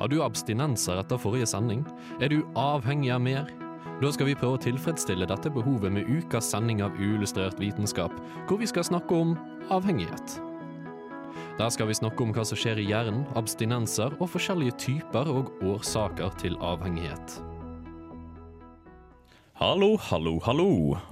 Har du abstinenser etter forrige sending? Er du avhengig av mer? Da skal vi prøve å tilfredsstille dette behovet med ukas sending av Uillustrert vitenskap, hvor vi skal snakke om avhengighet. Der skal vi snakke om hva som skjer i hjernen, abstinenser og forskjellige typer og årsaker til avhengighet. Hallo, hallo, hallo,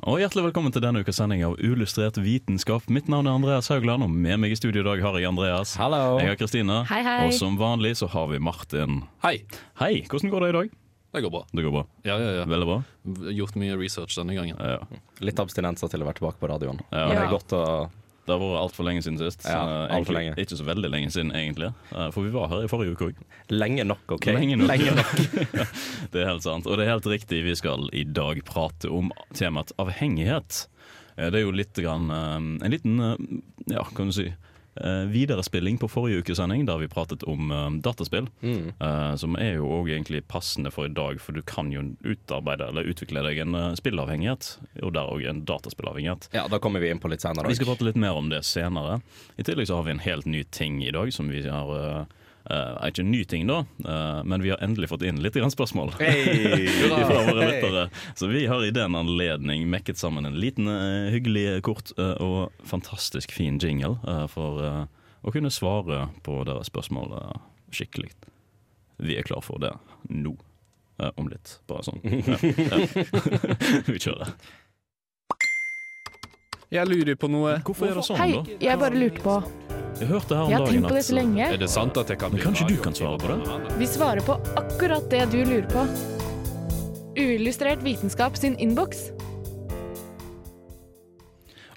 og hjertelig velkommen til denne ukas sending av Uillustrert vitenskap. Mitt navn er Andreas Haugland, og med meg i studio i dag har jeg Andreas. Hallo. Jeg har Kristine. Hei, hei. Og som vanlig så har vi Martin. Hei, Hei, hvordan går det i dag? det går bra. Det går bra. Ja, ja, ja. Veldig bra. Gjort mye research denne gangen. Ja. Litt abstinenser til å være tilbake på radioen. Ja. Det er godt å Det har vært altfor lenge siden sist. Ja, uh, egentlig lenge. Ikke så veldig lenge siden, egentlig. Uh, For vi var her i forrige uke òg. Lenge nok, OK? Lenge nok. nok. Det er helt sant. Og det er helt riktig, vi skal i dag prate om temaet avhengighet. Uh, Det er jo litt grann, eh, en liten ja, kan du si, viderespilling på forrige ukes sending, der vi pratet om eh, dataspill. Mm. eh, Som er jo òg egentlig passende for i dag, for du kan jo utarbeide eller utvikle deg en eh, spillavhengighet, og der òg en dataspillavhengighet. Ja, da kommer vi inn på litt senere. Vi skal prate litt mer om det senere. I tillegg så har vi en helt ny ting i dag som vi har eh, eh, er ikke en ny ting, da, uh, men vi har endelig fått inn litt grann spørsmål. Fra våre lyttere. Så vi har i den anledning mekket sammen en liten uh, hyggelig, kort eh, og fantastisk fin jingle eh, for eh, å kunne svare på deres spørsmål eh, skikkelig. Vi er klar for det nå. Eh, om litt, bare sånn. Vi kjører. Jeg lurer på noe. Hvorfor er det sånn, Hei, da? jeg bare lurte på. Jeg hørte her om Jeg har dagen tenkt på det så lenge. Er det sant at jeg kan Men kanskje du kan svare på det? Vi svarer på akkurat det du lurer på. Uillustrert vitenskap sin innboks.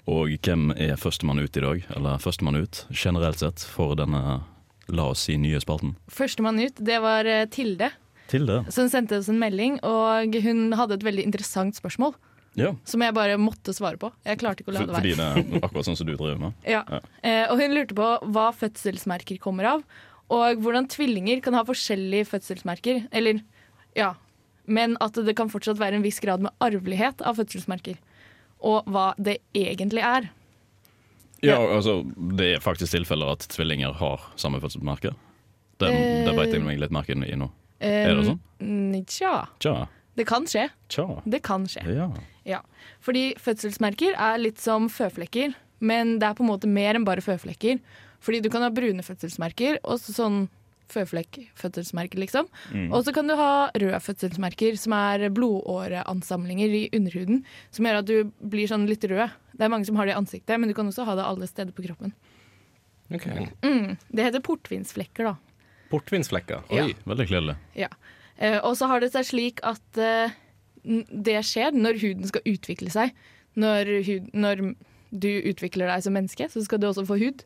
Og hvem er førstemann ut i dag? Eller førstemann ut, generelt sett, for denne, la oss si, nye spalten? Førstemann ut, det var eh, Tilde, Tilde. som sendte oss en melding, og hun hadde et veldig interessant spørsmål. Ja. Som jeg bare måtte svare på. Jeg klarte ikke å la det være. fordi det er akkurat sånn som du driver med? Ja. Ja. Eh, og hun lurte på hva fødselsmerker kommer av, og hvordan tvillinger kan ha forskjellige fødselsmerker. Eller, ja, men at det kan fortsatt være en viss grad med arvelighet av fødselsmerker. Og hva det egentlig er. Ja, altså, Det er faktisk tilfeller at tvillinger har samme fødselsmerke. Det, Eh. det beit jeg meg litt merke i nå. Eh, Er det sånn? Tja. Tja. Det kan skje. Tja. Det kan skje. Ja. Ja. Fordi fødselsmerker er litt som føflekker, men det er på en måte mer enn bare føflekker. Fordi du kan ha brune fødselsmerker og så sånn føflekkfødselsmerker, liksom. Mm. Og så kan du ha røde fødselsmerker, som er blodåreansamlinger i underhuden, som gjør at du blir sånn litt rød. Det er mange som har det i ansiktet, men du kan også ha det alle steder på kroppen. Okay. Mm. Det heter portvinsflekker, da. Portvinsflekker. Ja. Oi, veldig kledelig. Ja. Eh, og så har det seg slik at eh, det skjer når huden skal utvikle seg. Når, hud, når du utvikler deg som menneske, så skal du også få hud.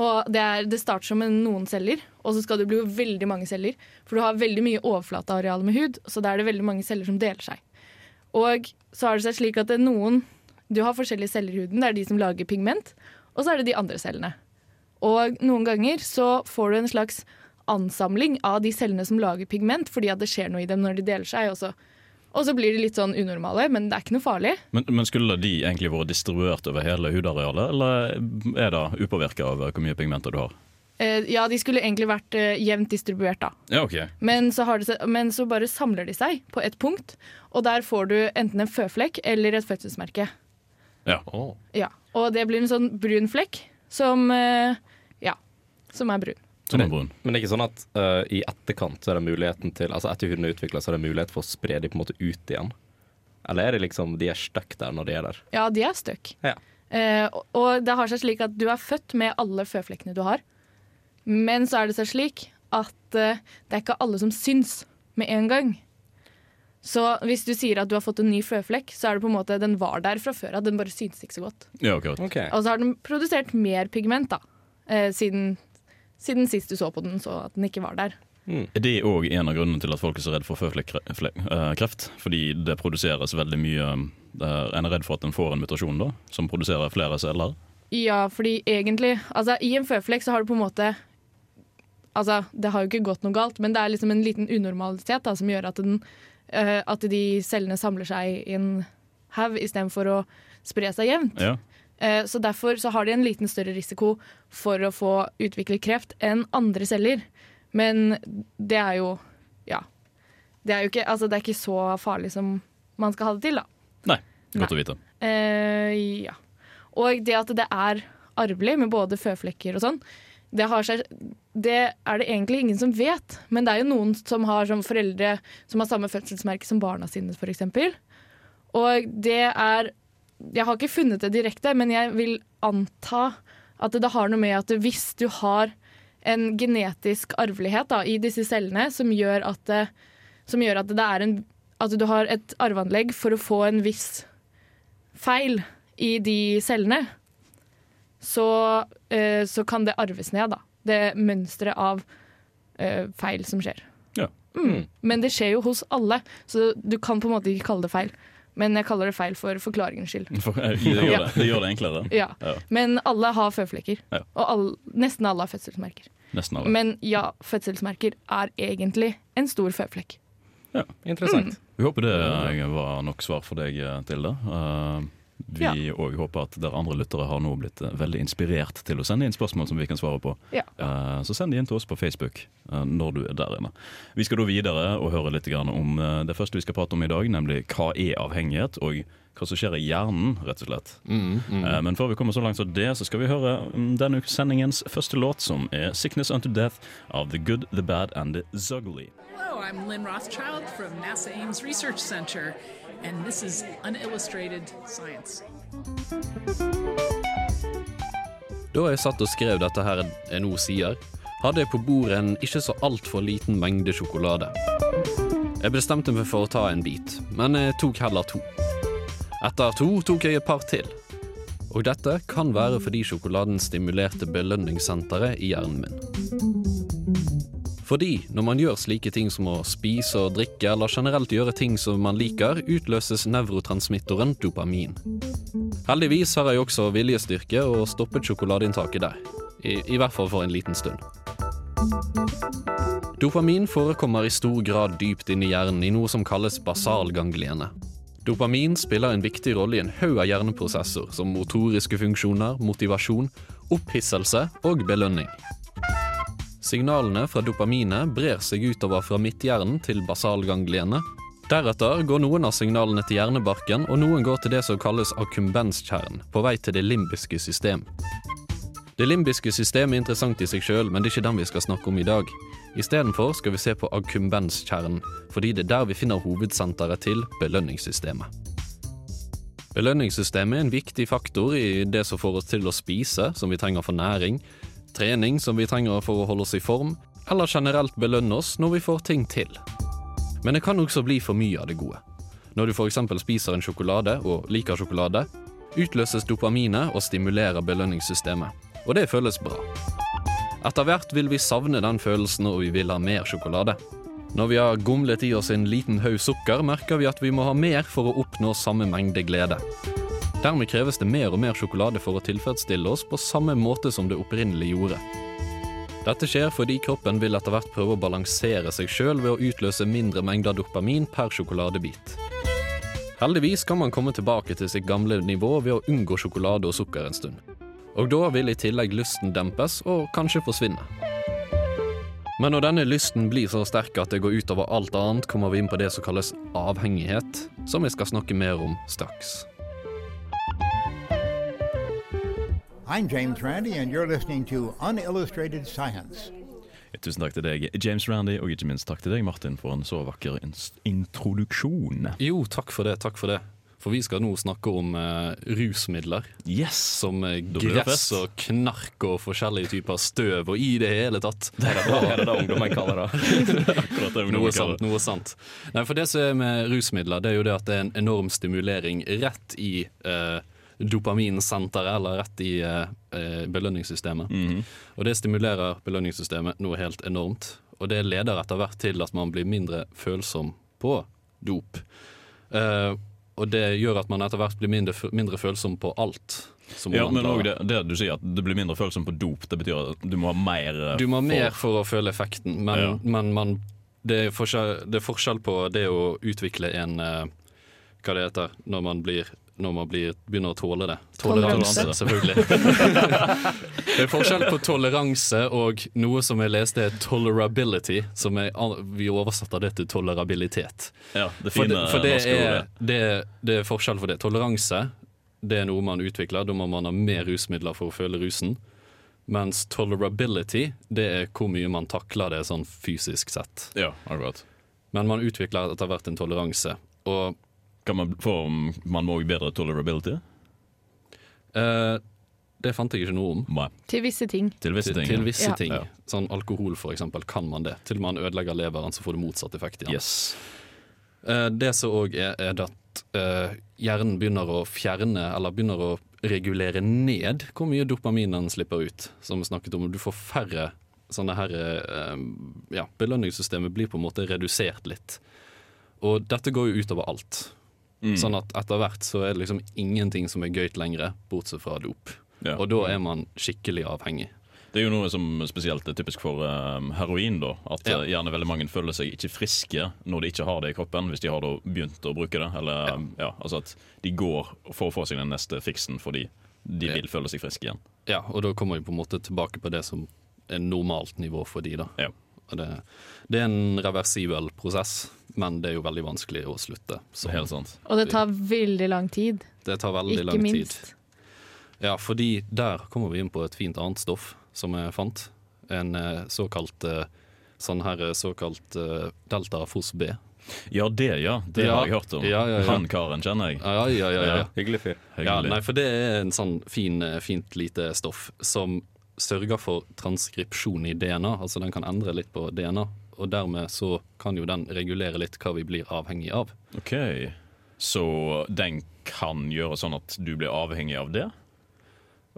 Og det, er, det starter som med noen celler, og så skal det bli veldig mange celler. For du har veldig mye overflateareal med hud, så da er det veldig mange celler som deler seg. Og så har det seg slik at det er noen Du har forskjellige celler i huden. Det er de som lager pigment, og så er det de andre cellene. Og noen ganger så får du en slags ansamling av de cellene som lager pigment, fordi at det skjer noe i dem når de deler seg. Og så, og så blir de litt sånn unormale, men det er ikke noe farlig. Men, men skulle de egentlig vært distribuert over hele hudarealet, eller er det upåvirka av hvor mye pigmenter du har? Eh, ja, de skulle egentlig vært eh, jevnt distribuert, da. Ja, ok. Men så, har det, men så bare samler de seg på et punkt, og der får du enten en føflekk eller et fødselsmerke. Ja. Oh. Ja, Og det blir en sånn brun flekk som eh, Ja, som er brun. Som en. Men det er ikke sånn at uh, i etterkant så er det muligheten til Altså etter huden er utvikla, så er det mulighet for å spre de på en måte ut igjen? Eller er det liksom de er stuck der når de er der? Ja, de er stuck. Ja. Uh, og- og det har seg slik at du er født med alle føflekkene du har. Men så er det seg slik at uh, det er ikke alle som syns med en gang. Så hvis du sier at du har fått en ny føflekk, så er det på en måte den var der fra før av. Den bare syntes ikke så godt. Ja, okay. Okay. Og så har den produsert mer pigment da, eh, siden, siden sist du så på den, så at den ikke var der. Er det òg en av grunnene til at folk er så redd for føflekkreft? Fordi det produseres veldig mye eh, En er redd for at en får en mutasjon da, som produserer flere celler? Ja, fordi egentlig Altså, i en føflekk så har du på en måte Altså, det har jo ikke gått noe galt, men det er liksom en liten unormalitet da, som gjør at, den, uh, at de cellene samler seg i en haug istedenfor å spre seg jevnt. Ja. Eh, så derfor så har de en liten større risiko for å få utviklet kreft enn andre celler. Men det er jo Ja. Det er jo ikke, altså det er ikke så farlig som man skal ha det til, da. Nei, godt å vite. Eh, ja. Og det at det er arvelig med både føflekker og sånn, det, seg, det, er det egentlig ingen som vet. Men det er jo noen som har som foreldre som har samme fødselsmerke som barna sine, f.eks. Og det er Jeg har ikke funnet det direkte, men jeg vil anta at det har noe med at hvis du har en genetisk arvelighet da, i disse cellene som gjør at, det, som gjør at, det er en, at du har et arveanlegg for å få en viss feil i de cellene, så, uh, så kan det arves ned, da. Det mønsteret av uh, feil som skjer. Ja. Mm. Men det skjer jo hos alle, så du kan på en måte ikke kalle det feil. Men jeg kaller det feil for forklaringens skyld. For, det, gjør det, det, gjør det, enklere. Ja. ja. Men alle har føflekker. Ja. Og alle, nesten alle har fødselsmerker. Alle. Men ja, fødselsmerker er egentlig en stor føflekk. Ja, interessant. Mm. Vi håper det var nok svar for deg, Tilde. Uh, vi òg ja. håper at dere andre lyttere har nå blitt eh, veldig inspirert til å sende inn spørsmål som vi kan svare på. Ja. Uh, så send de inn til oss på Facebook uh, når du er der inne. Vi skal da videre og høre litt om uh, det første vi skal prate om i dag, nemlig hva er avhengighet, og hva som skjer i hjernen, rett og slett. Mm, mm. men før vi kommer så langt som det, så skal vi høre um, denne sendingens første låt, som er 'Sickness Unto Death' av The Good, The Bad and The Zugly. Hello, I'm Lynn Rothschild from NASA Ames Research Center. And this is unillustrated science. Da jeg satt og skrev dette her jeg nå sier, hadde jeg på bordet en ikke så altfor liten mengde sjokolade. Jeg bestemte meg for å ta en bit, men jeg tok heller to. Etter to tok jeg et par til. Og dette kan være fordi sjokoladen stimulerte belønningssenteret i hjernen min. Fordi når man gjør slike ting som å spise og drikke, eller generelt gjøre ting som man liker, utløses nevrotransmittoren dopamin. Heldigvis har jeg også viljestyrke og stoppet sjokoladeinntaket der. I, I hvert fall for en liten stund. Dopamin forekommer i stor grad dypt inni hjernen i noe som kalles basalgangliene. Dopamin spiller en viktig rolle i en haug av hjerneprosesser, som motoriske funksjoner, motivasjon, opphisselse og belønning. Signalene fra dopaminet brer seg utover fra midthjernen til basalgangliene. Deretter går noen av signalene til hjernebarken, og noen går til det som kalles akumbenskjernen, på vei til det limbiske system. Det limbiske systemet er interessant i seg sjøl, men det er ikke den vi skal snakke om i dag. Istedenfor skal vi se på akkumbenskjernen, fordi det er der vi finner hovedsenteret til belønningssystemet. Belønningssystemet er en viktig faktor i det som får oss til å spise, som vi trenger for næring, trening som vi trenger for å holde oss i form, eller generelt belønne oss når vi får ting til. Men det kan også bli for mye av det gode. Når du f.eks. spiser en sjokolade og liker sjokolade, utløses dopaminet og stimulerer belønningssystemet. Og det føles bra. Etter hvert vil vi savne den følelsen, og vi vil ha mer sjokolade. Når vi har gomlet i oss en liten haug sukker, merker vi at vi må ha mer for å oppnå samme mengde glede. Dermed kreves det mer og mer sjokolade for å tilfredsstille oss på samme måte som det opprinnelig gjorde. Dette skjer fordi kroppen vil etter hvert prøve å balansere seg sjøl ved å utløse mindre mengder dopamin per sjokoladebit. Heldigvis kan man komme tilbake til sitt gamle nivå ved å unngå sjokolade og sukker en stund. Og da vil i tillegg lysten dempes og kanskje forsvinne. Men når denne lysten blir så sterk at det går utover alt annet, kommer vi inn på det som kalles avhengighet, som vi skal snakke mer om straks. I'm James Randi, and you're listening to Unillustrated Science. Tusen takk til deg, James Randy, og ikke minst takk til deg, Martin, for en så vakker introduksjon. Jo, takk for det. Takk for det. For vi skal nå snakke om uh, rusmidler. Yes Som uh, gress og knark og forskjellige typer støv, og i det hele tatt. Det er det, det, er det ungdommen kaller det. noe sant. noe sant. Nei, for det som er med rusmidler, det er jo det at det er en enorm stimulering rett i uh, dopaminsenteret, eller rett i eh, eh, belønningssystemet. Mm -hmm. Og det stimulerer belønningssystemet noe helt enormt. Og det leder etter hvert til at man blir mindre følsom på dop. Eh, og det gjør at man etter hvert blir mindre, mindre følsom på alt. ja, men det, det, du sier at det blir mindre følsom på dop, det betyr at du må ha mer eh, Du må ha mer for å føle effekten, men, ja. men man, det, er det, er forskjell, på det å utvikle en uh, Hva det heter når man blir når man blir, begynner å tåle det. Toleranse. Toleranse, selvfølgelig. det er forskjell på toleranse og noe som jeg leste er tolerability, som er, vi oversetter det til tolerabilitet. Ja, det For fine det, for det, er, det, det er forskjell for det. Toleranse det er noe man utvikler, da må man ha mer rusmidler for å føle rusen. Mens tolerability det er hvor mye man takler det sånn fysisk sett. Ja, akkurat. Men man utvikler etter hvert en toleranse. Og Kan man få man må bedre tolerability? Uh, det fant jeg ikke noe om. Nei. Til visse ting. Til visse ting. til til visse Ja. ting. Ja. Sånn alkohol, for eksempel, kan man det. Til man ødelegger leveren, så får du motsatt effekt igjen. Yes. Eh, det som òg er, er at eh, hjernen begynner å fjerne, eller begynner å regulere ned hvor mye dopamin den slipper ut. Som vi snakket om. Du får færre sånne her Ja, belønningssystemet blir på en måte redusert litt. Og dette går jo utover alt. Mm. Sånn at etter hvert så er det liksom ingenting som er gøyt lenger, bortsett fra dop. Ja. Og da er man skikkelig avhengig. Det er jo noe som spesielt er typisk for um, heroin. da At Ja. eh, gjerne veldig mange føler seg ikke friske når de ikke har det i kroppen, hvis de har begynt å bruke det. Eller ja. altså at de går for å få seg den neste fiksen fordi de Ja. vil føle seg friske igjen. Ja, og da kommer vi på en måte tilbake på det som er normalt nivå for de da. Ja. Det, det er en reversibel prosess, men det er jo veldig vanskelig å slutte. Så helt sant. Og det tar veldig lang tid. det tar veldig Ikke lang tid. minst. Ja, fordi der kommer vi inn på et fint annet stoff som jeg fant. En eh, såkalt eh, sånn her eh, såkalt delta fos B. Ja, det, ja. Det Ja. har jeg hørt om. Ja, ja, ja. Han karen kjenner jeg. Ja, ja, ja, ja. Ja. Hyggelig fyr. ja nei, for det er en sånn fin, fint lite stoff som sørger for transkripsjon i DNA. Altså den kan endre litt på DNA, og dermed så kan jo den regulere litt hva vi blir avhengig av. OK. Så den kan gjøre sånn at du blir avhengig av det?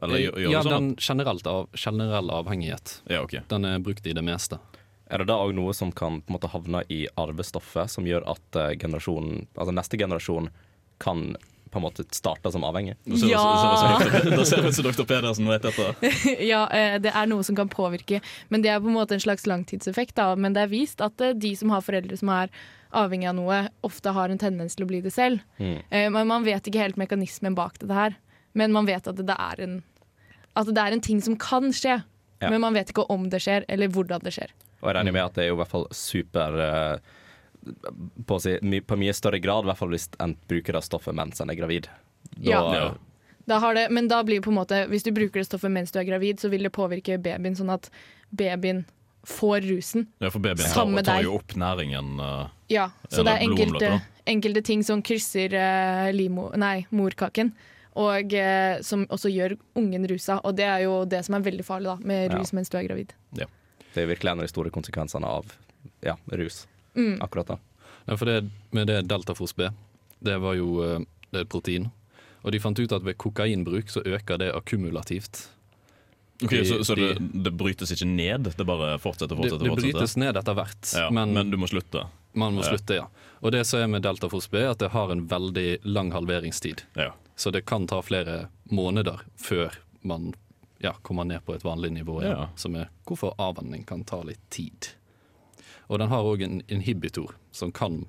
Eller gjør, gjør ja, det sånn den generelt av, generell avhengighet. Ja, okay. Den er brukt i det meste. Er det da òg noe som kan på en måte havne i arvestoffet, som gjør at eh, generasjonen, altså neste generasjon kan på en måte starta som avhengig? Ja. så- så- Da ser det ut som dr. Pedersen vet dette. ja, eh, det er noe som kan påvirke, men det er på en måte en slags langtidseffekt. Da. Men det er vist at eh, de som har foreldre som er avhengig av noe, ofte har en tendens til å bli det selv. Mm. Eh, Men man vet ikke helt mekanismen bak dette her. Men man vet at det er en, at det er en ting som kan skje. Ja. Men man vet ikke om det skjer, eller hvordan det skjer. Og jeg regner med at det er jo i hvert fall super på, å si, my, på mye større grad, i hvert fall hvis en bruker det stoffet mens en er gravid. Da, Ja. Ja. Da har det, men da blir på en måte, hvis du bruker det stoffet mens du er gravid, så vil det påvirke babyen sånn at babyen får rusen. Ja, for babyen Sammen med tar deg. jo opp næringen. eh, Ja, så det er enkelte, enkelte ting som krysser uh, limo, nei, morkaken. Og eh, som også gjør ungen rusa. Og det er jo det som er veldig farlig da, med Ja. rus mens du er gravid. det er virkelig en av de store konsekvensene av ja, rus. Mm. Akkurat da. Ja, for det, med det deltafos B, det var jo eh, det er et protein. Og de fant ut at ved kokainbruk så øker det akkumulativt. Ok, De- Så, så det, de- det brytes ikke ned, det bare fortsetter Det, fortsetter, det fortsetter. brytes ned etter hvert, Ja, men, men, du må slutte. man må Ja. slutte, ja. Og det som er med deltafos B, er at det har en veldig lang halveringstid. Ja. Så det kan ta flere måneder før man ja, kommer ned på et vanlig nivå. Som er hvorfor avvenning kan ta litt tid. Og den har òg en inhibitor som kan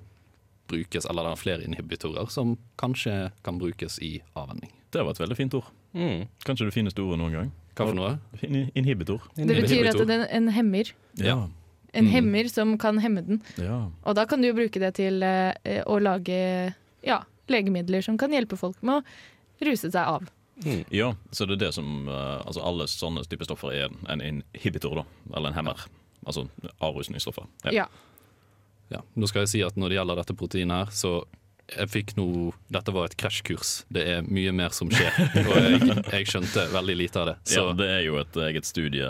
brukes, eller den har flere inhibitorer som kanskje kan brukes i avvenning. Det var et veldig fint ord. Mm. Kanskje du finner ordet noen gang. Hva for noe? In- Inhibitor. Det betyr at det er en hemmer. Ja. En Mm. hemmer som kan hemme den. ja. Og da kan du jo bruke det til eh, å lage ja, legemidler som kan hjelpe folk med å ruse seg av. Mm. Ja, så det er det som eh, Altså alle sånne typer stoffer er en inhibitor, da. Eller en hemmer. Altså avrusningsstoffer. Ja. Ja. Ja, nå skal jeg si at når det gjelder dette proteinet her, så jeg fikk noe Dette var et krasjkurs. Det er mye mer som skjer. Og jeg, jeg skjønte veldig lite av det. Så ja, det er jo et eget studie,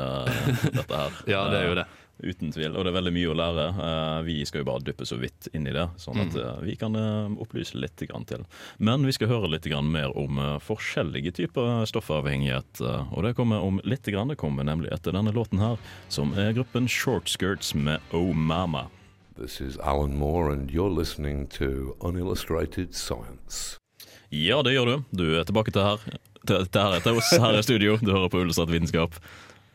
dette her. ja, det er jo det. Uten tvil. Og det er veldig mye å lære. Eh, Vi skal jo bare dyppe så vidt inn i det, sånn at eh, vi kan eh, opplyse litt til. Men vi skal høre litt mer om forskjellige typer stoffavhengighet. Og det kommer om litt. Det kommer nemlig etter denne låten her, som er gruppen Short Skirts med Oh Mama. This is Alan Moore, and you're listening to Unillustrated Science. Ja, det gjør du. Du er tilbake til her til, til her etter oss her i studio. Du hører på Ullustrert vitenskap.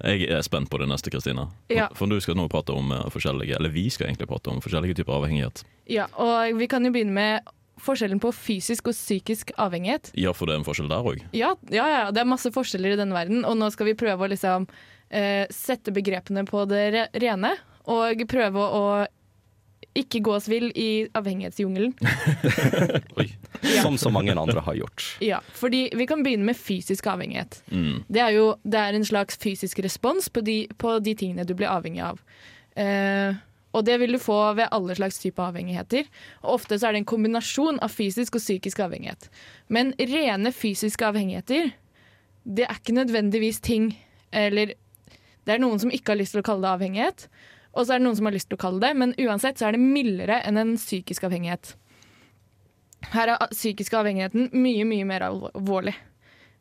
Jeg er spent på det neste, Kristina. Ja. For du skal nå prate om eh, forskjellige Eller vi skal egentlig prate om forskjellige typer avhengighet. Ja, og vi kan jo begynne med forskjellen på fysisk og psykisk avhengighet. Ja, for det er en forskjell der òg. Ja, ja, ja, det er masse forskjeller i denne verden, og nå skal vi prøve å liksom eh, sette begrepene på det rene. Og prøve å ikke gå oss vill i avhengighetsjungelen. Ja. Som så mange andre har gjort. Ja, fordi vi kan begynne med fysisk avhengighet. Mm. Det er jo det er en slags fysisk respons på de, på de tingene du blir avhengig av. Uh, og det vil du få ved alle slags typer avhengigheter. Og ofte så er det en kombinasjon av fysisk og psykisk avhengighet. Men rene fysiske avhengigheter, det er ikke nødvendigvis ting Eller det er noen som ikke har lyst til å kalle det avhengighet, og så er det noen som har lyst til å kalle det, men uansett så er det mildere enn en psykisk avhengighet. Her er psykisk avhengigheten mye, mye mer alvorlig.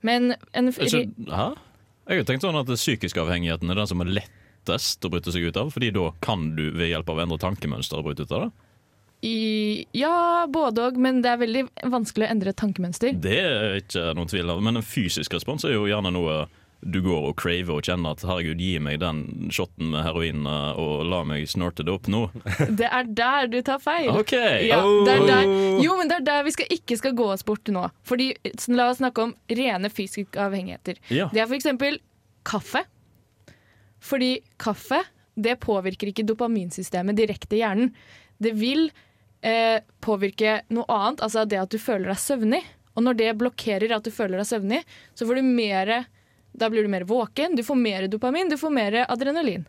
Men en Ikke, hæ? Jeg har tenkt sånn at psykisk psykiske avhengigheten er den som er lettest å bryte seg ut av, fordi da kan du ved hjelp av å endre tankemønster bryte ut av det. I, ja, både òg, men det er veldig vanskelig å endre tankemønster. Det er ikke noen tvil av. Men en fysisk respons er jo gjerne noe du går og craver og kjenner at herregud, gi meg den shotten med heroin eh, og la meg snorte det opp nå. Det er der du tar feil. OK! Ja, der, jo, men det er der vi skal, ikke skal gå oss bort nå. Fordi, La oss snakke om rene fysiske avhengigheter. Ja. Det er f.eks. kaffe. Fordi kaffe det påvirker ikke dopaminsystemet direkte i hjernen. Det vil eh, påvirke noe annet, altså det at du føler deg søvnig. Og når det blokkerer at du føler deg søvnig, så får du mer Da blir du mer våken, du får mer dopamin, du får mer adrenalin.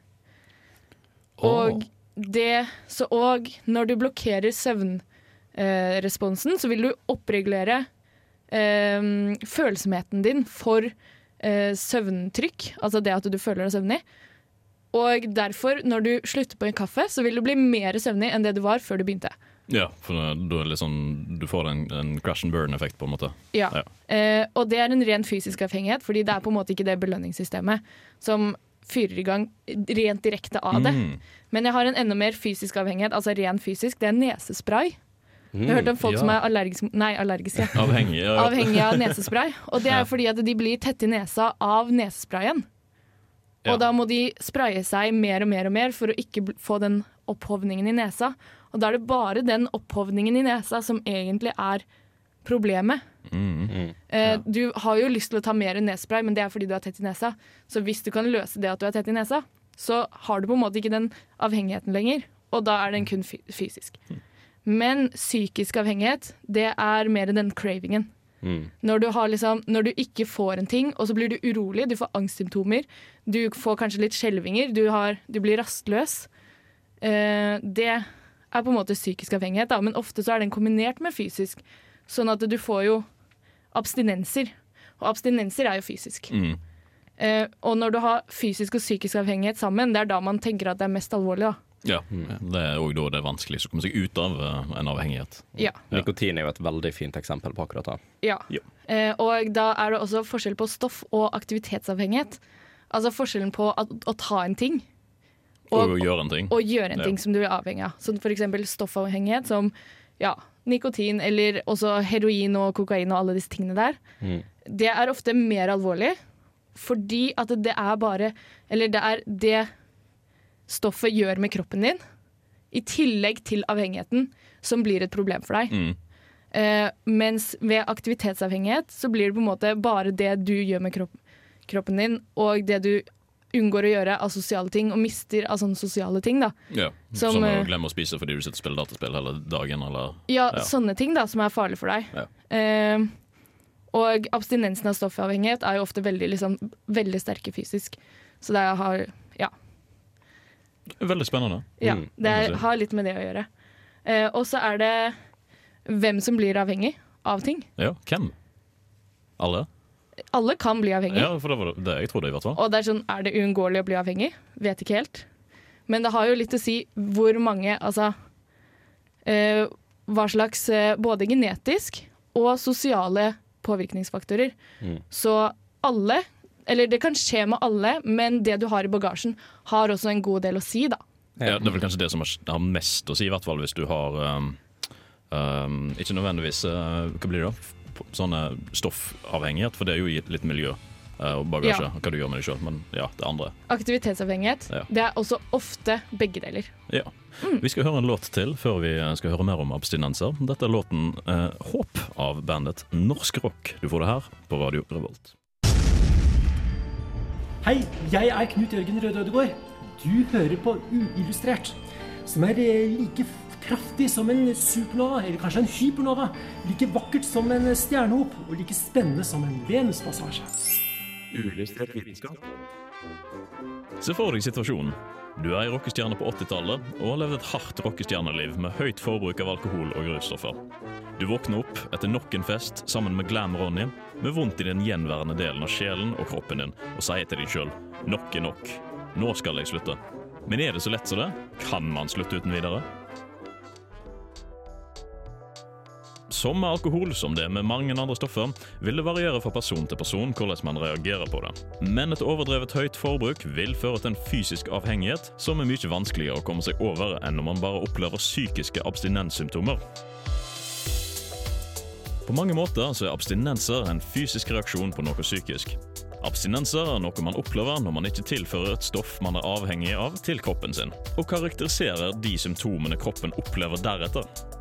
Og det Så og når du blokkerer søvnresponsen, så vil du oppregulere eh, følsomheten din for eh, søvntrykk, altså det at du føler deg søvnig. Og derfor, når du slutter på en kaffe, så vil du bli mer søvnig enn det du var før du begynte. Ja, for da er det liksom, du får en, en crash and burn-effekt, på en måte. Ja. Ja. Eh, og det er en ren fysisk avhengighet, fordi det er på en måte ikke det belønningssystemet som fyrer i gang rent direkte av det. Mm. Men jeg har en enda mer fysisk avhengighet, altså ren fysisk. Det er nesespray. Jeg har hørt om folk ja. som er allergiske, nei, allergiske. Avhengig. Ja, ja. avhengig av nesespray. Og det er Ja. fordi at de blir tette i nesa av nesesprayen. Ja. Og da må de spraye seg mer og mer og mer for å ikke få den opphovningen i nesa. Og da er det bare den opphovningen i nesa som egentlig er problemet. Mm. Eh, Du har jo lyst til å ta mer nesespray, men det er fordi du er tett i nesa. Så hvis du kan løse det at du er tett i nesa, så har du på en måte ikke den avhengigheten lenger. Og da er den kun fy fysisk. Men psykisk avhengighet, det er mer den cravingen. Mm. Når du, har liksom, når du ikke får en ting, og så blir du urolig, du får angstsymptomer, du får kanskje litt skjelvinger, du, du blir rastløs. Eh, det er på en måte psykisk avhengighet, da, men ofte så er den kombinert med fysisk. Sånn at du får jo abstinenser. Og abstinenser er jo fysisk. Mm. Eh, og når du har fysisk og psykisk avhengighet sammen, det er da man tenker at det er mest alvorlig. da. Ja, det er òg da det er vanskelig å komme seg ut av eh, en avhengighet. Ja. Nikotin er jo et veldig fint eksempel på akkurat det. Ja. Ja. Eh, og da er det også forskjell på stoff og aktivitetsavhengighet. Altså forskjellen på at, å ta en ting Og, og gjøre en ting. og gjøre en Ja. som du er avhengig av. Som f.eks. stoffavhengighet som ja, nikotin eller også heroin og kokain og alle disse tingene der. Mm. Det er ofte mer alvorlig fordi at det er bare Eller det er det stoffet gjør med kroppen din, i tillegg til avhengigheten, som blir et problem for deg. Mm. Uh, mens ved aktivitetsavhengighet så blir det på en måte bare det du gjør med kropp, kroppen din, og det du unngår å gjøre av sosiale ting, og mister av sånne sosiale ting. da. Ja. Som, Som, å eh, glemme å spise fordi du sitter og spiller dataspill hele dagen, eller Ja, Ja. sånne ting da, som er farlig for deg. Ja. Eh, og abstinensen av stoffavhengighet er jo ofte veldig, liksom, veldig sterke fysisk. Så det har, ja, Veldig spennende. ja, Mm, det er, har litt med det å gjøre. Eh, og så er det hvem som blir avhengig av ting. Ja, hvem? Alle? Alle kan bli avhengig. Ja, for det var det jeg trodde, i hvert fall. Og det er sånn, er det uunngåelig å bli avhengig? Vet ikke helt. Men det har jo litt å si hvor mange Altså eh, hva slags eh, både genetisk og sosiale påvirkningsfaktorer. Mm. Så alle, eller det kan skje med alle, men det du har i bagasjen, har også en god del å si, da. Ja, det er vel kanskje det som har har mest å si, i hvert fall hvis du har um, um, Ikke nødvendigvis uh, Hva blir det da? Sånne stoffavhengighet, for det er jo i litt miljø. eh, og bagasje. Ja. Hva du gjør med deg sjøl, men ja, det andre. Aktivitetsavhengighet. Ja. Det er også ofte begge deler. Ja. Vi skal høre en låt til før vi skal høre mer om abstinenser. Dette er låten eh, 'Håp' av bandet Norsk Rock. Du får det her på Radio Revolt. Hei, jeg er Knut Jørgen Røde Ødegård. Du hører på Uillustrert, som er eh, like kraftig som en supernova, eller kanskje en hypernova. Like vakkert som en stjernehop, og like spennende som en Venuspassasje. Se for deg situasjonen. Du er ei rockestjerne på 80-tallet og har levd et hardt rockestjerneliv med høyt forbruk av alkohol og russtoffer. Du våkner opp etter nok en fest sammen med Glam Ronny med vondt i den gjenværende delen av sjelen og kroppen din og sier til deg sjøl nok er nok. Nå skal jeg slutte. Men er det så lett som det? Kan man slutte uten videre? Som med alkohol, som det er med mange andre stoffer, vil det variere fra person til person hvordan man reagerer på det. Men et overdrevet høyt forbruk vil føre til en fysisk avhengighet som er mye vanskeligere å komme seg over enn når man bare opplever psykiske abstinenssymptomer. På mange måter så er abstinenser en fysisk reaksjon på noe psykisk. Abstinenser er noe man opplever når man ikke tilfører et stoff man er avhengig av, til kroppen sin, og karakteriserer de symptomene kroppen opplever deretter.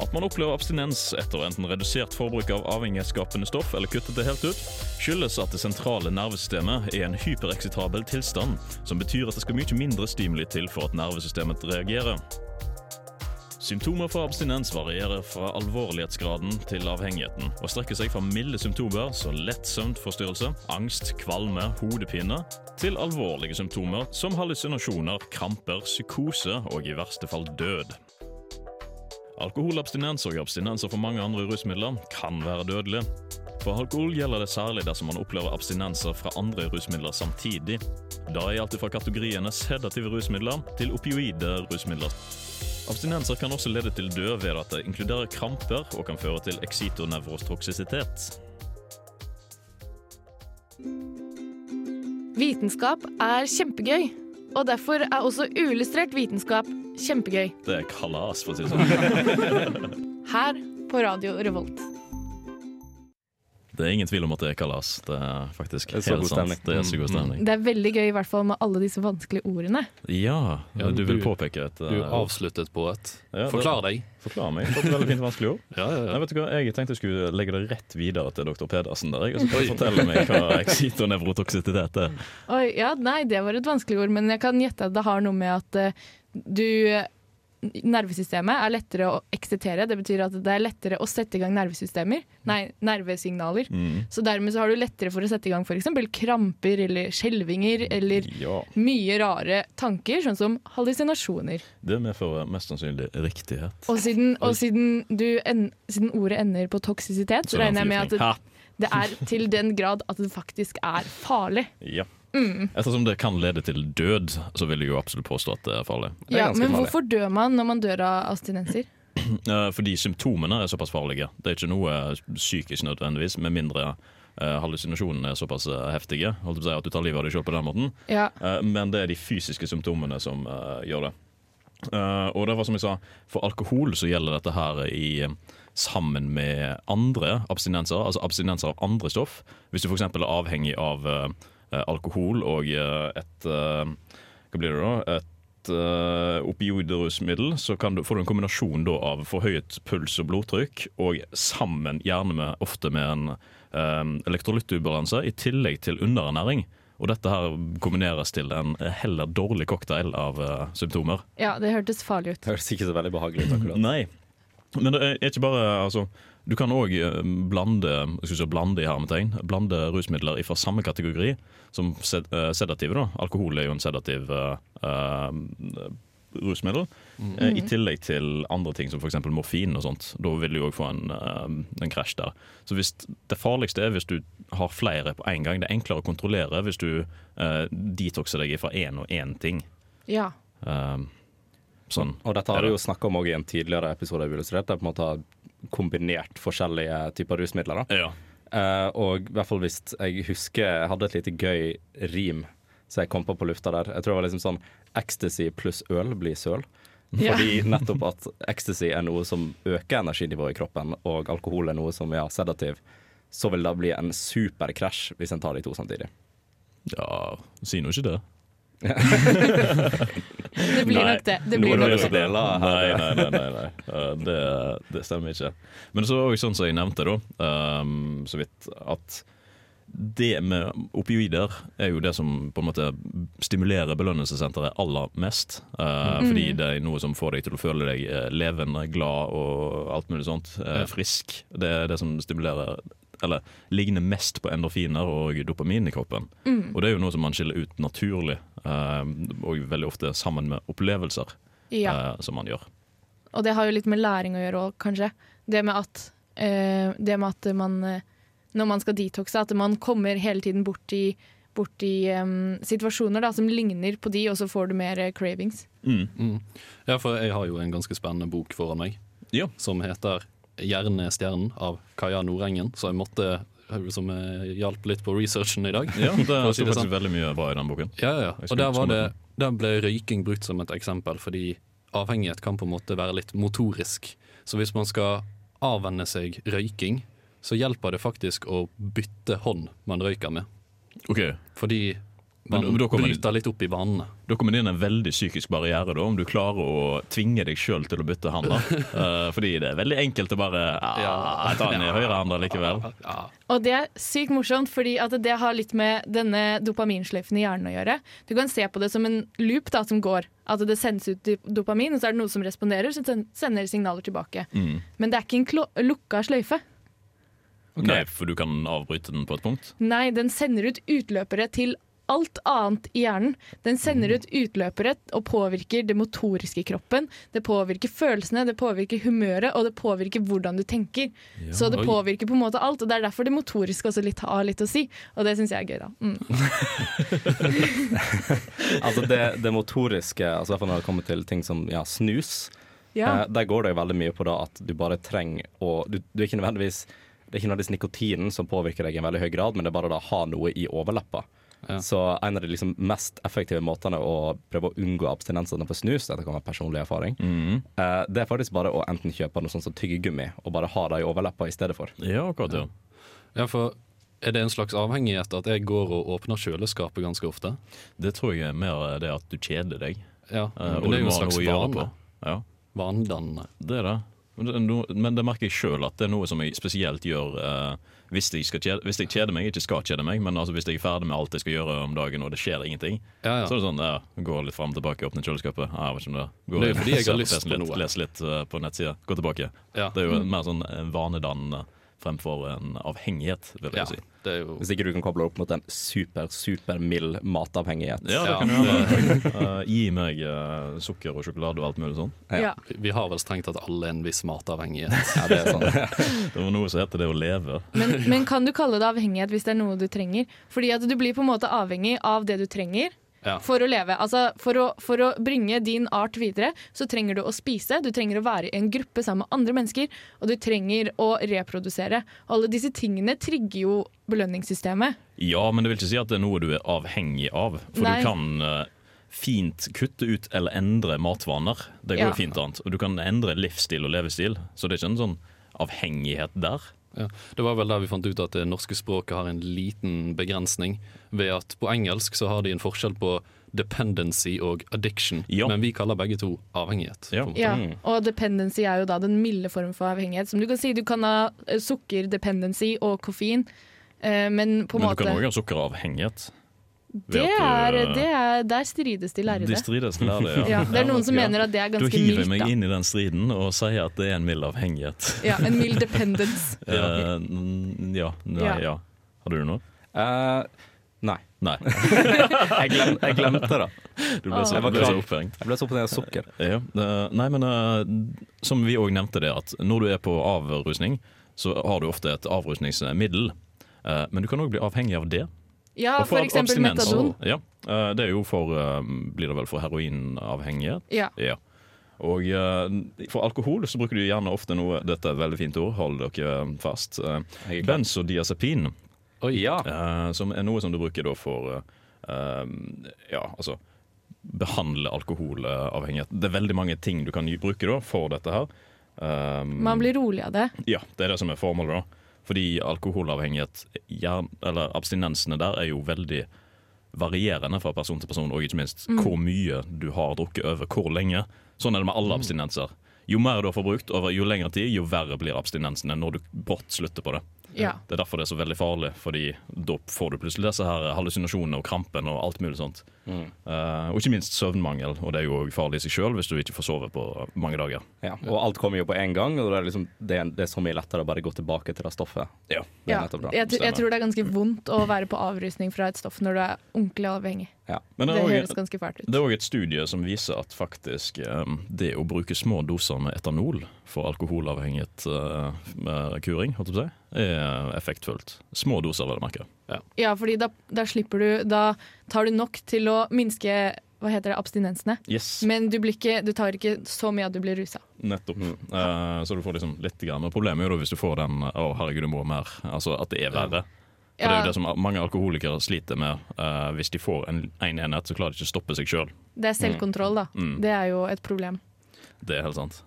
At man opplever abstinens etter enten redusert forbruk av avhengighetsskapende stoff eller kuttet det helt ut, skyldes at det sentrale nervesystemet er en hypereksitabel tilstand, som betyr at det skal mye mindre stimuli til for at nervesystemet reagerer. Symptomer for abstinens varierer fra alvorlighetsgraden til avhengigheten, og strekker seg fra milde symptomer som lett søvnforstyrrelse, angst, kvalme, hodepine, til alvorlige symptomer som hallusinasjoner, kramper, psykose og i verste fall død. Alkoholabstinens og abstinenser for mange andre rusmidler kan være dødelig. For alkohol gjelder det særlig dersom man opplever abstinenser fra andre rusmidler samtidig. Da er alt fra kategoriene sedative rusmidler til opioide rusmidler. Abstinenser kan også lede til død ved at det inkluderer kramper og kan føre til eksitonevrostoksisitet. Vitenskap er kjempegøy, og derfor er også uillustrert vitenskap kjempegøy. Det er kalas, for å si det sånn. Her på Radio Revolt. Det er ingen tvil om at det er kalas. Det er faktisk Det er helt sant. Det er så god stemning. Det er veldig gøy, i hvert fall med alle disse vanskelige ordene. Ja, Ja, du vil påpeke et Du eh, avsluttet på et ja, Forklar deg. Forklar meg. Det veldig fint vanskelig ord. Ja, ja, Nei, vet du hva? Jeg tenkte jeg skulle legge det rett videre til dr. Pedersen. der, jeg, og så kan du fortelle meg hva eksitonevrotoksisitet er. Oi, ja, nei, det var et vanskelig ord, men jeg kan gjette at det har noe med at uh, du Nervesystemet er lettere å eksitere. Det betyr at det er lettere å sette i gang nervesystemer. Nei, nervesignaler. Mm. Så dermed så har du lettere for å sette i gang f.eks. kramper eller skjelvinger eller Ja, mye rare tanker, sånn som hallusinasjoner. det medfører mest sannsynlig riktighet. Og siden, og siden, du en, siden ordet ender på toksisitet, så er regner jeg med at det, det er til den grad at det faktisk er farlig. Ja. Mm. Ettersom det kan lede til død, så vil jeg jo absolutt påstå at det er farlig. Det er Ja, men farlig. hvorfor dør man når man dør av abstinenser? Eh, Fordi symptomene er såpass farlige. Det er ikke noe psykisk nødvendigvis, med mindre eh, hallusinasjonene er såpass eh, heftige. Holdt på å si At du tar livet av deg sjøl på den måten. Ja, Eh, Men det er de fysiske symptomene som eh, gjør det. Eh, og det var som jeg sa, For alkohol så gjelder dette her i sammen med andre abstinenser, altså abstinenser av andre stoff. Hvis du f.eks. er avhengig av eh, eh, alkohol og eh, et eh, Hva blir det da? Et opioidrusmiddel, så kan du, får du en kombinasjon da av forhøyet puls og blodtrykk, og sammen gjerne med, ofte med en um, elektrolyttubalanse, i tillegg til underernæring. Og dette her kombineres til en heller dårlig cocktail av uh, symptomer. ja, det hørtes farlig ut. Det hørtes ikke så veldig behagelig ut. akkurat. Nei. Men det er ikke bare altså, Du kan òg blande si blande i hermetegn, blande rusmidler fra samme kategori som sed, eh, sedative. da. Alkohol er jo en sedativ uh, eh, rusmiddel. eh, I tillegg til andre ting som f.eks. morfin og sånt. Da vil du òg få en, eh, en krasj der. Så hvis Det farligste er hvis du har flere på én gang. Det er enklere å kontrollere hvis du eh, detoxer deg fra én og én ting. Ja. Eh, sånn. Og dette har vi jo snakka om i en tidligere episode av Det er på en måte kombinert forskjellige typer rusmidler. da. Ja. Uh, og i hvert fall hvis jeg husker Jeg hadde et lite gøy rim som jeg kom på på lufta der. Jeg tror det var liksom sånn Ecstasy pluss øl blir søl. Ja. Fordi nettopp at ecstasy er noe som øker energinivået i kroppen, og alkohol er noe som er sedativ. så vil det bli en superkrasj hvis en tar de to samtidig. Ja, sier nå ikke det. Det blir nok det. det blir nok det. Nei, nei, nei, nei, nei. Uh, Det, det stemmer ikke. Men så var det sånn som jeg nevnte, da, um, så vidt, at det med opioider er jo det som på en måte stimulerer belønnelsessenteret aller mest. Uh, Fordi det er noe som får deg til å føle deg eh, levende, glad og alt mulig sånt. Uh, frisk. Det er det som stimulerer eller ligner mest på endorfiner og dopamin i kroppen. Og det er jo noe som man skiller ut naturlig, eh, og veldig ofte sammen med opplevelser Ja. eh, som man gjør. Og det har jo litt med læring å gjøre òg, kanskje. Det med at, eh, det med at man eh, Når man skal detoxe, at man kommer hele tiden bort i, bort i um, situasjoner da, som ligner på de, og så får du mer eh, cravings. Mm. Ja, for jeg har jo en ganske spennende bok foran meg Ja. som heter 'Hjernestjernen' av Kaja Nordengen, så jeg måtte som hjalp litt på researchen i dag. Ja, det er si faktisk sånn. veldig mye bra i den boken. Ja, ja. ja. Og der, var det, der ble røyking brukt som et eksempel, fordi avhengighet kan på en måte være litt motorisk. Så hvis man skal avvenne seg røyking, så hjelper det faktisk å bytte hånd man røyker med. Okay. Fordi man men, da kommer- bryter litt opp i vanene. Da kommer det inn en veldig psykisk barriere, da, om du klarer å tvinge deg sjøl til å bytte hånd. da. Eh, fordi det er veldig enkelt å bare ja, Jeg tar den i høyre hånd likevel. Ja. Og det er sykt morsomt, fordi at det har litt med denne dopaminsløyfen i hjernen å gjøre. Du kan se på det som en loop da, som går. At det sendes ut dopamin, og så er det noe som responderer, så sen- sender signaler tilbake. Mm. Men det er ikke en klo- lukka sløyfe. Nei, for du kan avbryte den på et punkt. Nei, den sender ut utløpere til alt annet i hjernen. Den sender ut utløpere og påvirker det motoriske i kroppen. Det påvirker følelsene, det påvirker humøret, og det påvirker hvordan du tenker. Så det påvirker på en måte alt, og det er derfor det motoriske også litt, har litt å si. Og det syns jeg er gøy, da. Mm. Altså det, det motoriske, altså i hvert fall når det kommer til ting som ja, snus, Ja. eh, der går det jo veldig mye på da at du bare trenger å du, du er ikke nødvendigvis Det er ikke nødvendigvis nikotinen som påvirker deg i en veldig høy grad, men det er bare å ha noe i overleppa. Ja. Så en av de liksom mest effektive måtene å prøve å unngå abstinensene på snus, dette kan være personlig erfaring, Mhm. uh, det er faktisk bare å enten kjøpe noe sånt som tyggegummi og bare ha det i overleppa i stedet for. Ja, akkurat, ja. ja, for er det en slags avhengighet at jeg går og åpner kjøleskapet ganske ofte? Det tror jeg er mer det at du kjeder deg. Ja, uh, men det er jo en slags vane. Ja. Vanedannende. Det er det. Men det, er merker jeg sjøl at det er noe som jeg spesielt gjør eh, hvis, jeg kjede, hvis jeg kjeder meg. Ikke skal kjede meg, men altså hvis jeg er ferdig med alt jeg skal gjøre om dagen og det skjer ingenting. Ja, ja. Så er det sånn, ja, Går litt fram og tilbake, åpne kjøleskapet. Ja, jeg vet ikke om det går Det er fordi jeg har lyst på litt, noe. Leser litt uh, på nettsida, gå tilbake. Ja. Det er jo mer sånn eh, vanedannende fremfor en avhengighet, vil jeg Ja, si. det er jo Hvis ikke du kan koble opp mot en super, super mild matavhengighet. Ja, det kan du gjøre. uh, gi meg uh, sukker og sjokolade og alt mulig sånn. Ja. Ja. Vi har vel strengt tatt alle en viss matavhengighet. Ja, det er sånn. Det var noe som heter det å leve. Men, men kan du kalle det avhengighet hvis det er noe du trenger? Fordi at du blir på en måte avhengig av det du trenger Ja. for å leve. Altså for å, for å bringe din art videre, så trenger du å spise, du trenger å være i en gruppe sammen med andre mennesker, og du trenger å reprodusere. Alle disse tingene trigger jo belønningssystemet. Ja, men det vil ikke si at det er noe du er avhengig av. For Nei. du kan eh, fint kutte ut eller endre matvaner. Det går Ja. fint annet. Og du kan endre livsstil og levestil. Så det er ikke en sånn avhengighet der. Ja. Det var vel der vi fant ut at det norske språket har en liten begrensning, ved at på engelsk så har de en forskjell på dependency og addiction, Ja. men vi kaller begge to avhengighet. Ja. måte. Ja, og dependency er jo da den milde form for avhengighet. Som du kan si, du kan ha eh, sukkerdependency og koffein, eh, men på en Men du måte kan òg ha sukkeravhengighet. Det er, du, eh, det er, Der strides de lærde. De strides lærde, ja. Ja, det er noen som Ja. mener at det er ganske Da Du hiver jeg mildt. meg da. inn i den striden og sier at det er en mild avhengighet. Ja, en mild dependence. uh, ja. Nei, Ja. ja. Hadde du noe? Uh, nei. Nei. Jeg, glem, jeg glemte det. Du ble så, Jeg var ble så opphengt. Jeg ble så opphengt av sukker. Ja, det- nei, men som vi òg nevnte det, at når du er på avrusning, så har du ofte et avrusningsmiddel. Eh, men du kan òg bli avhengig av det. Ja, Og for eksempel abstinens. metadon. Ja, eh, det er jo for eh, Blir det vel for heroinavhengighet? Ja. Ja. Og eh, for alkohol så bruker du gjerne ofte noe Dette er et veldig fint ord, hold dere fast. Benzodiazepin. Oi. Ja. Som er noe som du bruker da for Ja, altså Behandle alkoholavhengighet. Det er veldig mange ting du kan bruke da for dette her. Man blir rolig av det. Ja, det er det som er formålet, da. Fordi alkoholavhengighet, eller abstinensene der, er jo veldig varierende fra person til person, og ikke minst Mm. hvor mye du har drukket over hvor lenge. Sånn er det med alle abstinenser. Jo mer du har forbrukt over jo lengre tid, jo verre blir abstinensene når du brått slutter på det. Ja. Det er derfor det er så veldig farlig, Fordi da får du plutselig disse her hallusinasjonene og krampen og alt mulig sånt. Mm. Uh, og ikke minst søvnmangel, og det er jo farlig i seg sjøl hvis du ikke får sove på mange dager. Ja, og alt kommer jo på én gang, og det er, liksom, det, er, det er så mye lettere å bare gå tilbake til det stoffet. Ja. Det Ja. nettopp. Jeg, jeg tror det er ganske vondt å være på avrusning fra et stoff når du er ordentlig avhengig. Ja. Men Det det er høres også- ganske fælt ut. det er òg et studie som viser at faktisk um, det å bruke små doser med etanol for alkoholavhengighet uh, kuring, holdt jeg på å si, er effektfullt. Små doser, vil jeg merke. Ja, fordi da, da slipper du Da tar du nok til å minske hva heter det, abstinensene. Yes, Men du, blir ikke, du tar ikke så mye at du blir rusa. nettopp. Eh, så du får liksom litt grann. Men problemet er jo hvis du får den 'å, herregud, du må mer', altså at det er verre. For Det er jo det som mange alkoholikere sliter med. Uh, hvis de får en, en enhet, så klarer de ikke å stoppe seg sjøl. det er selvkontroll, da. Mm. Det er jo et problem. Det er helt sant.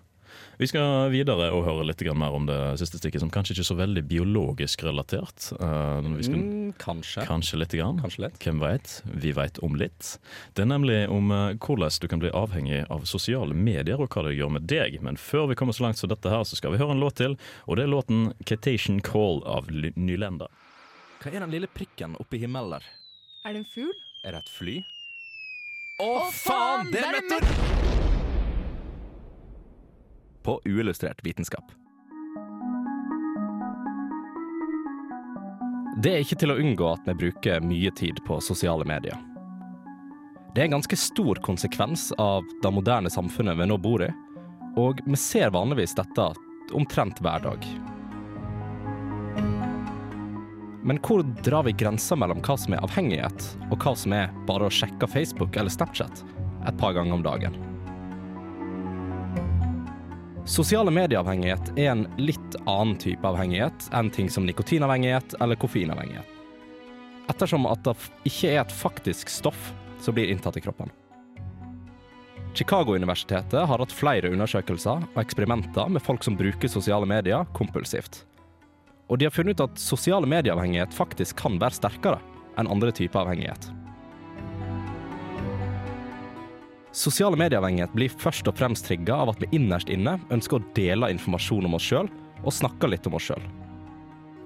Vi skal videre og høre litt mer om det siste stikket, som kanskje ikke er så veldig biologisk relatert. Eh, vi skal Mm, kanskje. Kanskje litt. Grann. Kanskje litt. Hvem veit? Vi veit om litt. Det er nemlig om eh, hvordan du kan bli avhengig av sosiale medier, og hva det gjør med deg. Men før vi kommer så langt som dette her, så skal vi høre en låt til. Og det er låten 'Catation Call' av Nylenda. Hva er den lille prikken oppe i himmelen der? Er det en fugl? Er det et fly? Å, faen! Det er en På uillustrert vitenskap. Det er ikke til å unngå at vi bruker mye tid på sosiale medier. Det er en ganske stor konsekvens av det moderne samfunnet vi nå bor i, og vi ser vanligvis dette omtrent hver dag. Men hvor drar vi grensa mellom hva som er avhengighet, og hva som er bare å sjekke Facebook eller Snapchat et par ganger om dagen? Sosiale medieavhengighet er en litt annen type avhengighet enn ting som nikotinavhengighet eller koffeinavhengighet. Ettersom at det ikke er et faktisk stoff som blir inntatt i kroppen. Chicago-universitetet har hatt flere undersøkelser og eksperimenter med folk som bruker sosiale medier kompulsivt. Og de har funnet ut at sosiale medieavhengighet faktisk kan være sterkere enn andre typer avhengighet. Sosiale medieavhengighet blir først og fremst trigga av at vi innerst inne ønsker å dele informasjon om oss sjøl, og snakke litt om oss sjøl.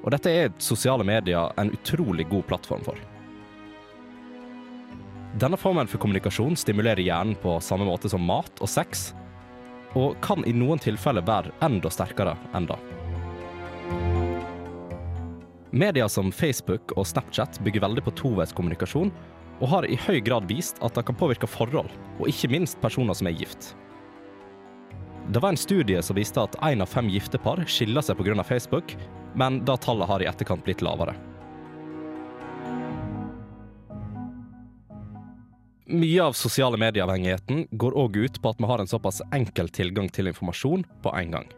Og dette er sosiale medier en utrolig god plattform for. Denne formen for kommunikasjon stimulerer hjernen på samme måte som mat og sex, og kan i noen tilfeller være enda sterkere enn da. Medier som Facebook og Snapchat bygger veldig på toveiskommunikasjon, og har i høy grad vist at det kan påvirke forhold, og ikke minst personer som er gift. Det var en studie som viste at én av fem gifte par skiller seg pga. Facebook, men da tallet har i etterkant blitt lavere. Mye av sosiale medieavhengigheten går òg ut på at vi har en såpass enkel tilgang til informasjon på en gang.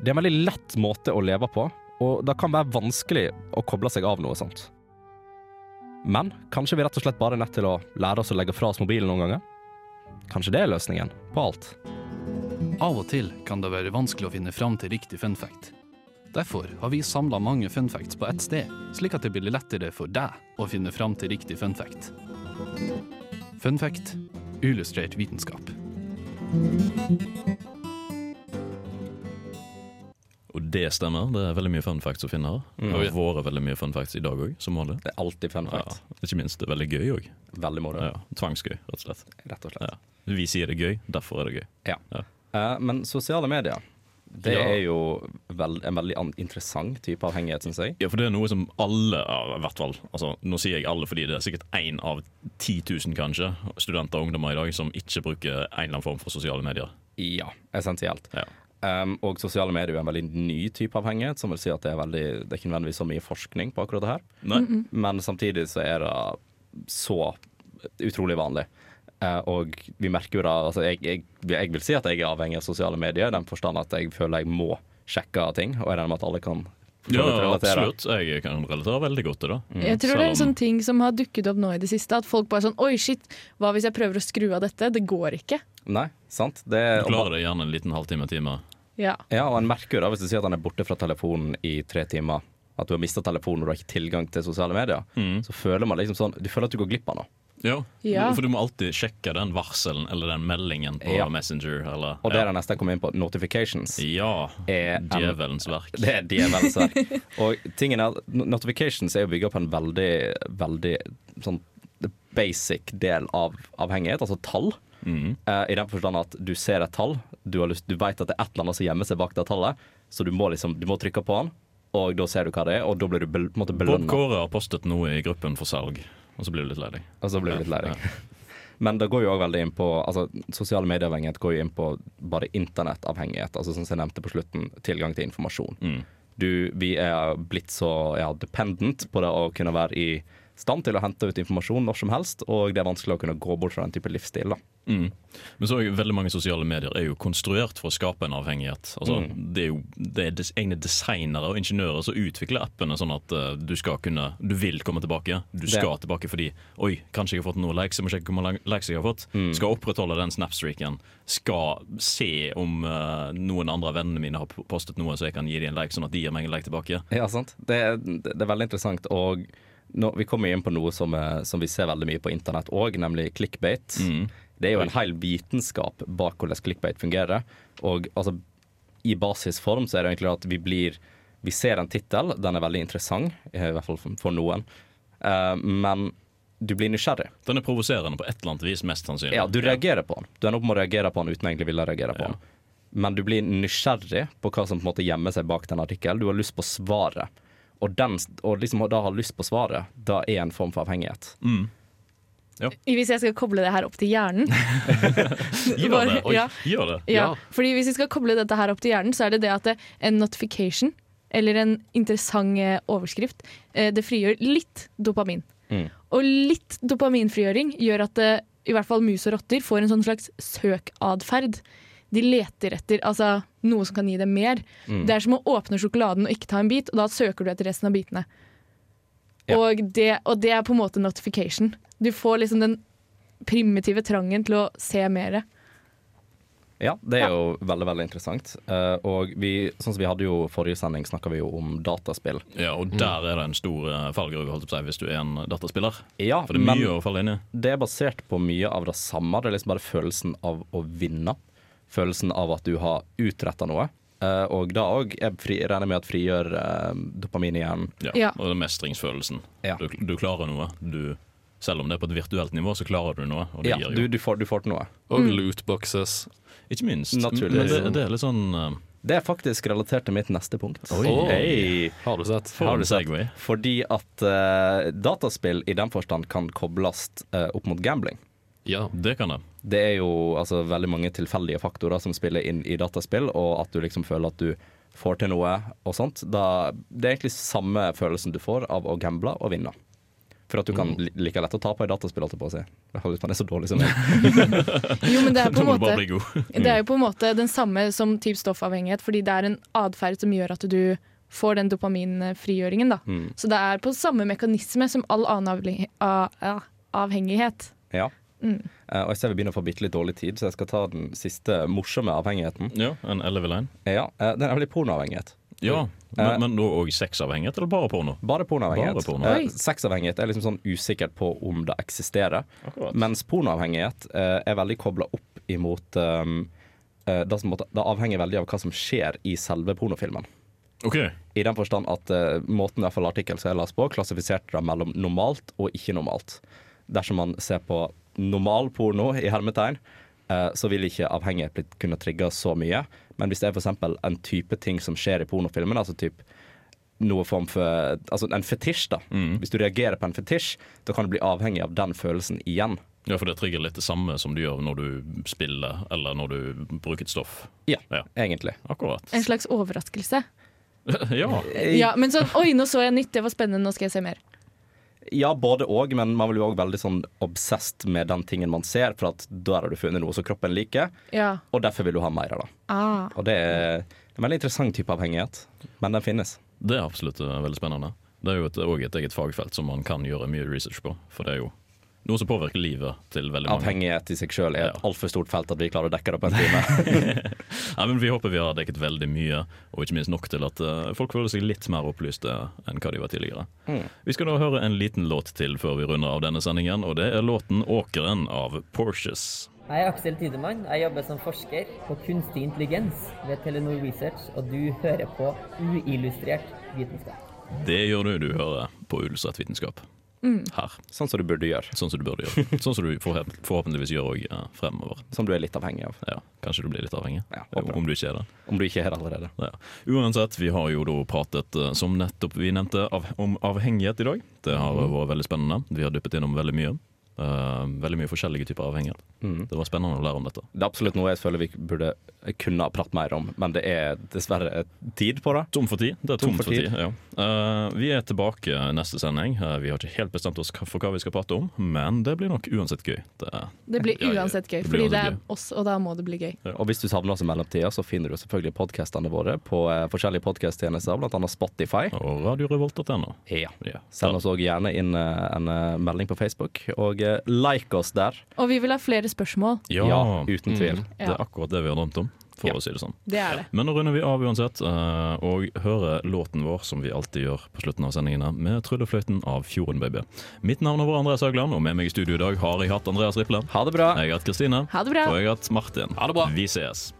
Det er en veldig lett måte å leve på, og det kan være vanskelig å koble seg av noe sånt. Men kanskje vi rett og slett bare er nødt til å lære oss å legge fra oss mobilen noen ganger? Kanskje det er løsningen på alt? Av og til kan det være vanskelig å finne fram til riktig funfact. Derfor har vi samla mange funfacts på ett sted, slik at det blir lettere for deg å finne fram til riktig funfact. Funfact Fun illustrert vitenskap. Det stemmer. Det er veldig mye fun facts å finne her. Det har vært veldig mye fun facts i dag òg, som vanlig. Det er alltid fun Ja, ikke minst det er veldig gøy òg. Veldig moro, Ja, tvangsgøy, rett og slett. rett og slett. Ja. Vi sier det er gøy, derfor er det gøy. Ja. Ja. Uh, men sosiale medier, det Ja. er jo vel, en veldig an interessant type avhengighet, syns jeg. Ja, for det er noe som alle, i hvert fall altså, Nå sier jeg alle fordi det er sikkert én av 10 000 kanskje studenter og ungdommer i dag som ikke bruker en eller annen form for sosiale medier. Ja, essensielt. Ja. Um, og sosiale medier er en veldig ny type avhengighet, som vil si at det er, veldig, det er ikke nødvendigvis så mye forskning på akkurat det her. Nei? Men samtidig så er det så utrolig vanlig. Uh, og vi merker jo da altså jeg, jeg, jeg vil si at jeg er avhengig av sosiale medier, i den forstand at jeg føler jeg må sjekke ting, og jeg regner med at alle kan Ja, absolutt. Jeg kan relatere veldig godt til det. Jeg tror det er en sånn ting som har dukket opp nå i det siste. At folk bare sånn Oi, shit, hva hvis jeg prøver å skru av dette? Det går ikke. Nei, sant? Det Du er, klarer det gjerne en liten halvtime time. Ja. Ja, og en merker jo da hvis du sier at han er borte fra telefonen i tre timer, at du har mista telefonen og du har ikke tilgang til sosiale medier, Mm. så føler man liksom sånn Du føler at du går glipp av noe. Ja. Ja. For du må alltid sjekke den varselen eller den meldingen på Ja. Messenger. Eller, Og det er det neste jeg kommer inn på. Notifications. ja. en- Djevelens verk. Det er djevelens verk. Og tingen er notifications er jo bygd opp en veldig, veldig sånn basic del av avhengighet, altså tall. Mm. Uh, I den forstand at du ser et tall, du, har lyst, du vet at det er et eller annet som gjemmer seg bak det tallet, så du må liksom, du må trykke på den, og da ser du hva det er, og da blir du på en måte Bob. Kåre har postet noe i gruppen for salg, og så blir du litt lei deg. Og så blir du litt lei deg. Men det går jo òg veldig inn på altså, Sosiale medieavhengighet går jo inn på bare internettavhengighet. Altså Som jeg nevnte på slutten, tilgang til informasjon. Mm. Du, vi er blitt så ja, dependent på det å kunne være i stand til å hente ut informasjon når som helst, og det er vanskelig å kunne gå bort fra den type livsstil. Mm. Men så er jo veldig mange sosiale medier er jo konstruert for å skape en avhengighet. Altså, Mm. Det er jo det er des, egne designere og ingeniører som utvikler appene sånn at uh, du skal kunne Du vil komme tilbake. Du Det- skal tilbake fordi Oi, kanskje jeg har fått noen likes. Jeg må sjekke hvor mange likes jeg har fått. Mm. Skal opprettholde den snapstreaken. Skal se om uh, noen andre av vennene mine har postet noe, så jeg kan gi dem en like, sånn at de gir meg en like tilbake. Ja, sant? Det, det, det er veldig interessant. Og nå, vi kommer inn på noe som, er- som vi ser veldig mye på internett òg, nemlig clickbait. Mm. Det er jo en hel vitenskap bak hvordan clickbait fungerer. Og altså, i basisform så er det egentlig at vi blir Vi ser en tittel, den er veldig interessant, i hvert fall for noen. uh, men du blir nysgjerrig. Den er provoserende på et eller annet vis, mest sannsynlig. Ja, du reagerer på den. Du ender opp med å reagere på den uten egentlig ville reagere på Ja. den. Men du blir nysgjerrig på hva som på en måte gjemmer seg bak den artikkelen. Du har lyst på svaret. Og, den, og liksom da har lyst på svaret, da er en form for avhengighet. Mm. Hvis jeg skal koble det her opp til hjernen Gjør det! Oi, ja. gjør det. ja. Ja. Fordi Hvis vi skal koble dette her opp til hjernen, så er det det at det, en notification, eller en interessant eh, overskrift, eh, det frigjør litt dopamin. Mm. Og litt dopaminfrigjøring gjør at det, i hvert fall mus og rotter får en sånn slags søkatferd. De leter etter altså, noe som kan gi dem mer. Mm. Det er som å åpne sjokoladen og ikke ta en bit, og da søker du etter resten av bitene. Ja. Og, det, og det er på en måte notification. Du får liksom den primitive trangen til å se mer. Ja, det er jo veldig veldig interessant. Uh, og vi, sånn som vi hadde jo forrige sending, snakka vi jo om dataspill. Ja, og der er det en stor uh, fallgruve holdt på å hvis du er en dataspiller. Ja, For det er men mye å falle inn i. det er basert på mye av det samme. Det er liksom bare følelsen av å vinne. Følelsen av at du har utretta noe. Uh, og da òg regner jeg med at frigjør uh, dopamin i hjernen. Ja. Ja. Og mestringsfølelsen. Ja. Du, du klarer noe. Du, selv om det er på et virtuelt nivå, så klarer du noe. Og det Ja, gir du, jo du, får, du får til noe. Og lootboxes. Ikke minst. Naturlig. Men det, det er litt sånn uh, Det er faktisk relatert til mitt neste punkt. Oi. Hei. Har du sett? Har du sett? Fordi at uh, dataspill i den forstand kan kobles uh, opp mot gambling. Ja. Det kan jeg. Det er jo altså, veldig mange tilfeldige faktorer som spiller inn i dataspill, og at du liksom føler at du får til noe og sånt. Da, det er egentlig samme følelsen du får av å gamble og vinne. For at du kan li like lett å tape i dataspill, holdt jeg på å si. Det man er så dårlig som meg. Jo, men det er på en måte. Det er jo på en måte den samme som typ stoffavhengighet, fordi det er en atferd som gjør at du får den dopaminfrigjøringen. da. Mm. Så det er på samme mekanisme som all annen avhengighet. Ja. Mm. Eh, og jeg ser vi begynner å få bitte litt dårlig tid, så jeg skal ta den siste morsomme avhengigheten. Ja, en Eleveline. Ja, eh, Det er nemlig pornoavhengighet. Ja, Eh. men, men da òg sexavhengighet, eller bare porno? Bare pornoavhengighet. Bare porno. Eh, Sexavhengighet er liksom sånn usikkert på om det eksisterer. Akkurat. Mens pornoavhengighet eh, er veldig kobla opp imot um, eh, det, som, måtte- det avhenger veldig av hva som skjer i selve pornofilmen. Okay. I den forstand at eh, måten artikkel som jeg leste på, klassifiserte det mellom normalt og ikke normalt. Dersom man ser på normal porno i hermetegn, eh, så vil ikke avhengighet blitt kunne trigge så mye. Men hvis det er f.eks. en type ting som skjer i pornofilmen, altså typ noe form for Altså en fetisj, da. Mm. Hvis du reagerer på en fetisj, da kan du bli avhengig av den følelsen igjen. Ja, for det trigger litt det samme som du gjør når du spiller, eller når du bruker et stoff. Ja, Ja. egentlig. Akkurat. En slags overraskelse. ja. Ja, men sånn Oi, nå så jeg nytt, det var spennende, nå skal jeg se mer. Ja, både òg, men man blir òg veldig sånn obsessed med den tingen man ser, for at da har du funnet noe som kroppen liker, Ja. og derfor vil du ha mer av det. Ah. Og det er en veldig interessant type avhengighet, men den finnes. Det er absolutt eh, veldig spennende. Det er jo et, også et eget fagfelt som man kan gjøre mye research på. For det er jo noe som påvirker livet til veldig mange. Avhengighet i seg sjøl er et Ja. altfor stort felt at vi klarer å dekke det på en time. ja, men Vi håper vi har dekket veldig mye, og ikke minst nok til at eh, folk føler seg litt mer opplyste enn hva de var tidligere. Vi skal nå høre en liten låt til før vi runder av denne sendingen, og det er låten 'Åkeren' av Porsches. Jeg er Aksel Tidemann. Jeg jobber som forsker på kunstig intelligens ved Telenor Research, og du hører på uillustrert vitenskap. Det gjør du, du hører på uillustrert vitenskap. Her. Sånn som du burde gjøre. Sånn som du burde gjøre. Sånn som du forhåp- forhåpentligvis gjør òg fremover. Som du er litt avhengig av. Ja, Kanskje du blir litt avhengig, Ja, om du ikke er det. Om du ikke er det allerede. Ja. Uansett, vi har jo da pratet, eh, som nettopp vi nevnte, av, om avhengighet i dag. Det har Mhm. vært veldig spennende. Vi har dyppet innom veldig mye. Eh, veldig mye forskjellige typer avhengighet. Mm. Det var spennende å lære om dette. Det er absolutt noe jeg føler vi burde kunne ha pratet mer om, men det er dessverre tid på det. Tom for tid. Det er tomt tom for for tid. tid. ja. uh, vi er tilbake neste sending. Uh, vi har ikke helt bestemt oss for hva vi skal prate om, men det blir nok uansett gøy. Det, Det blir Ja, ja, uansett gøy, fordi det er oss, og da må det bli gøy. Og hvis du savner oss i mellomtida, så finner du selvfølgelig podkastene våre på forskjellige podkasttjenester, bl.a. Spotify. Og radiorevolt.no. Ja. Ja. Send oss òg gjerne inn en melding på Facebook, og like oss der. Og vi vil ha flere spørsmål. Ja, Ja, uten tvil. Mm, det er akkurat det vi har drømt om, for Ja. å si det sånn. Det er det. Men nå runder vi av uansett, eh, og hører låten vår som vi alltid gjør på slutten av sendingene, med 'Tryllefløyten' av Fjorden Baby. Mitt navn er vår Andreas Haugland, og med meg i studio i dag har jeg hatt Andreas Riple. Ha det bra. Jeg har hatt Kristine. Ha det bra. Og jeg har hatt Martin. Ha det bra. Vi ses.